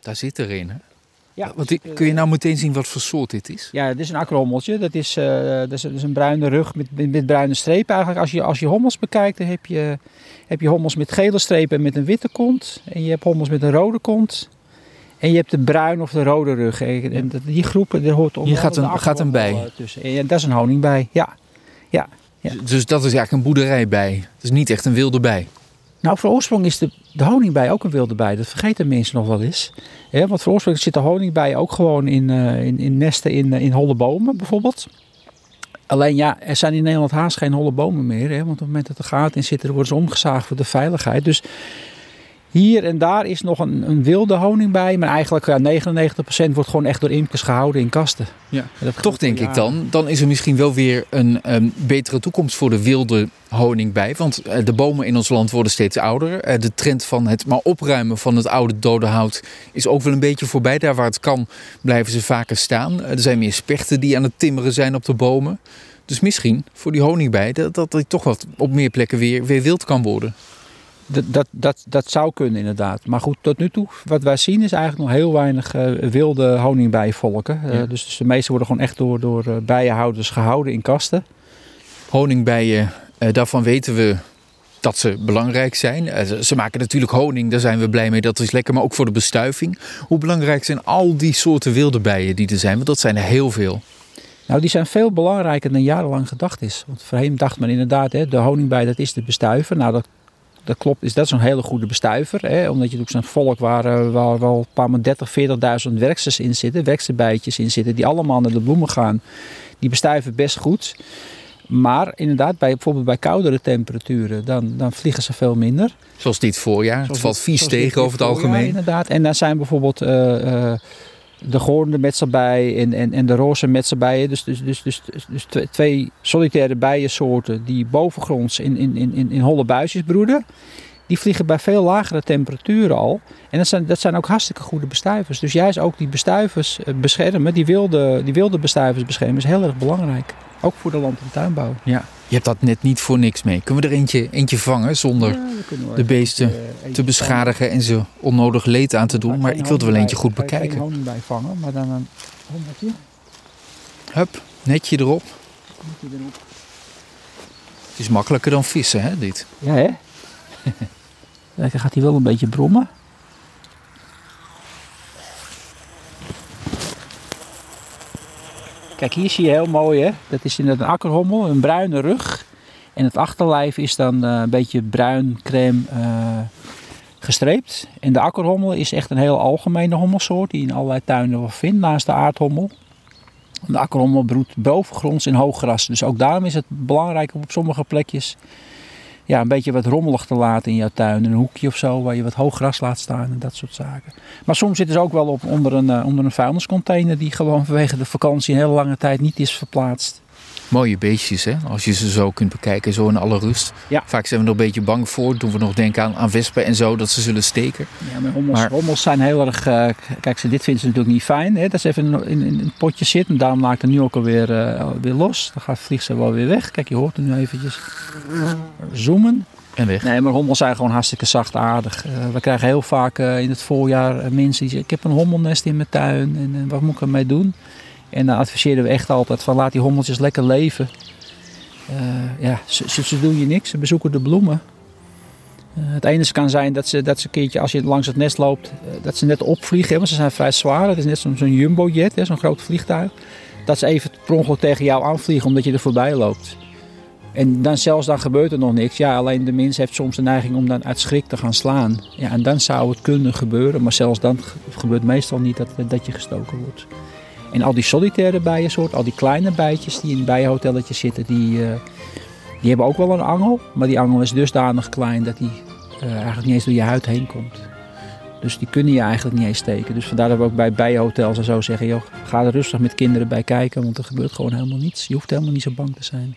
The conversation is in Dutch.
Daar zit er een, hè? Ja, Want dus, ik- kun je nou meteen zien wat voor soort dit is? Ja, dit is een akkerhommeltje. Dat is, eh, dat is, dat is een bruine rug met, met, met bruine strepen. Eigenlijk als je, als je hommels bekijkt, dan heb je, heb je hommels met gele strepen en met een witte kont. En je hebt hommels met een rode kont. En je hebt de bruine of de rode rug. En die groepen, daar hoort onder Hier gaat een- gaat een bij. eh, Tussen. En dat is een honingbij, ja. Ja. Dus dat is eigenlijk een boerderijbij. Het is niet echt een wilde bij. Nou, voor oorsprong is de, honingbij ook een wilde bij. Dat vergeten mensen nog wel eens. Want voor oorsprong zit de honingbij ook gewoon in, eh, in, in nesten in, eh, in holle bomen bijvoorbeeld. Alleen ja, er zijn in Nederland haast geen holle bomen meer. Hè, want op het moment dat er gaten in zitten, worden ze omgezaagd voor de veiligheid. Dus hier en daar is nog een, een wilde honingbij. Maar eigenlijk ja, 99% wordt gewoon echt door imkers gehouden in kasten. Ja. Toch denk ik dan, dan is er misschien wel weer een ehm, betere toekomst voor de wilde honingbij. Want eh, de bomen in ons land worden steeds ouder. Eh, de trend van het maar opruimen van het oude dode hout is ook wel een beetje voorbij. Daar waar het kan blijven ze vaker staan. Eh, er zijn meer spechten die aan het timmeren zijn op de bomen. Dus misschien voor die honingbij dat, dat die toch wat op meer plekken weer, weer wild kan worden. Dat, dat, dat, dat zou kunnen inderdaad. Maar goed, tot nu toe, wat wij zien is eigenlijk nog heel weinig eh, wilde honingbijvolken. Eh, Ja. dus, dus de meeste worden gewoon echt door, door eh, bijenhouders gehouden in kasten. Honingbijen, daarvan weten we dat ze belangrijk zijn. Ze- ze maken natuurlijk honing, daar zijn we blij mee, dat is lekker. Maar ook voor de bestuiving. Hoe belangrijk zijn al die soorten wilde bijen die er zijn? Want dat zijn er heel veel. Nou, die zijn veel belangrijker dan jarenlang gedacht is. Want voorheen dacht men inderdaad, hè, de honingbij dat is de bestuiver. Nou, dat, dat klopt. Is dat zo'n hele goede bestuiver? Hè? Omdat je natuurlijk zo'n volk waar, eh, waar wel een paar maar 30, 40.000 werksters in zitten, werksterbijtjes in zitten, die allemaal naar de bloemen gaan. Die bestuiven best goed. Maar inderdaad, bij, bijvoorbeeld bij koudere temperaturen, dan, dan vliegen ze veel minder. Zoals dit voorjaar. het valt vies tegen over het algemeen. inderdaad. En dan zijn bijvoorbeeld eh, eh, de goornde metselbij en, en, en de roze metselbijen. Dus, dus, dus, dus, dus, dus twee, solitaire bijensoorten die bovengronds in, in, in, in- holle buisjes broeden. Die vliegen bij veel lagere temperaturen al. En dat zijn, dat zijn ook hartstikke goede bestuivers. Dus juist ook die bestuivers eh, beschermen, die wilde, die wilde bestuivers beschermen, is heel erg belangrijk. Ook voor de land- en tuinbouw. Ja. Je hebt dat net niet voor niks mee. Kunnen we er eentje, eentje vangen zonder Ja, de beesten eh, eentje te beschadigen en ze onnodig leed aan te doen? Maar ik wilde wel eentje goed bekijken. Geen honingbij vangen, maar dan een hommeltje. Hup, netje erop. Moet je erop. Het is makkelijker dan vissen, hè, dit. Ja, hè? Kijk, dan gaat hij wel een beetje brommen. Kijk, hier zie je heel mooi? Dat is inderdaad een akkerhommel, een bruine rug. En het achterlijf is dan eh, een beetje bruin crème eh, gestreept. En de akkerhommel is echt een heel algemene hommelsoort die in allerlei tuinen wel vindt naast de aardhommel. De akkerhommel broedt bovengronds in hooggras. Dus ook daarom is het belangrijk op sommige plekjes ja, een beetje wat rommelig te laten in jouw tuin. Een hoekje of zo waar je wat hoog gras laat staan en dat soort zaken. Maar soms zitten ze ook wel op, onder, een, eh, onder een vuilniscontainer die gewoon vanwege de vakantie een hele lange tijd niet is verplaatst. Mooie beestjes, hè? Als je ze zo kunt bekijken, zo in alle rust. Ja. Vaak zijn we er een beetje bang voor. Doen we nog denken aan, aan wespen en zo, dat ze zullen steken. Ja, maar hommels, Maar- hommels zijn heel erg... k- kijk, ze, dit vinden ze natuurlijk niet fijn. Hè, dat ze even in, in, een potje zit. En daarom maakt het nu ook alweer eh, weer los. Dan gaat, vliegt ze wel weer weg. Kijk, je hoort er nu eventjes zoomen. En weg. Nee, maar hommels zijn gewoon hartstikke zachtaardig. Eh we krijgen heel vaak in het voorjaar mensen die zeggen... ik heb een hommelnest in mijn tuin en wat moet ik ermee doen? En dan adviseren we echt altijd van laat die hommeltjes lekker leven. Eh, ja, ze, ze, doen je niks, ze bezoeken de bloemen. Eh, het enige kan zijn dat ze, dat ze een keertje als je langs het nest loopt... eh, dat ze net opvliegen, want ze zijn vrij zwaar. Het is net zo'n zo'n jumbojet, zo'n groot vliegtuig. Dat ze even per tegen jou aanvliegen omdat je er voorbij loopt. En dan zelfs dan gebeurt er nog niks. Ja, alleen de mens heeft soms de neiging om dan uit schrik te gaan slaan. Ja, en dan zou het kunnen gebeuren. Maar zelfs dan ge- gebeurt meestal niet dat, dat je gestoken wordt. En al die solitaire bijensoorten, al die kleine bijtjes die in bijenhotelletjes zitten, die, eh, die hebben ook wel een angel. Maar die angel is dusdanig klein dat die eh, eigenlijk niet eens door je huid heen komt. Dus die kunnen je eigenlijk niet eens steken. Dus vandaar dat we ook bij bijenhotels en zo zeggen, joh, ga er rustig met kinderen bij kijken, want er gebeurt gewoon helemaal niets. Je hoeft helemaal niet zo bang te zijn.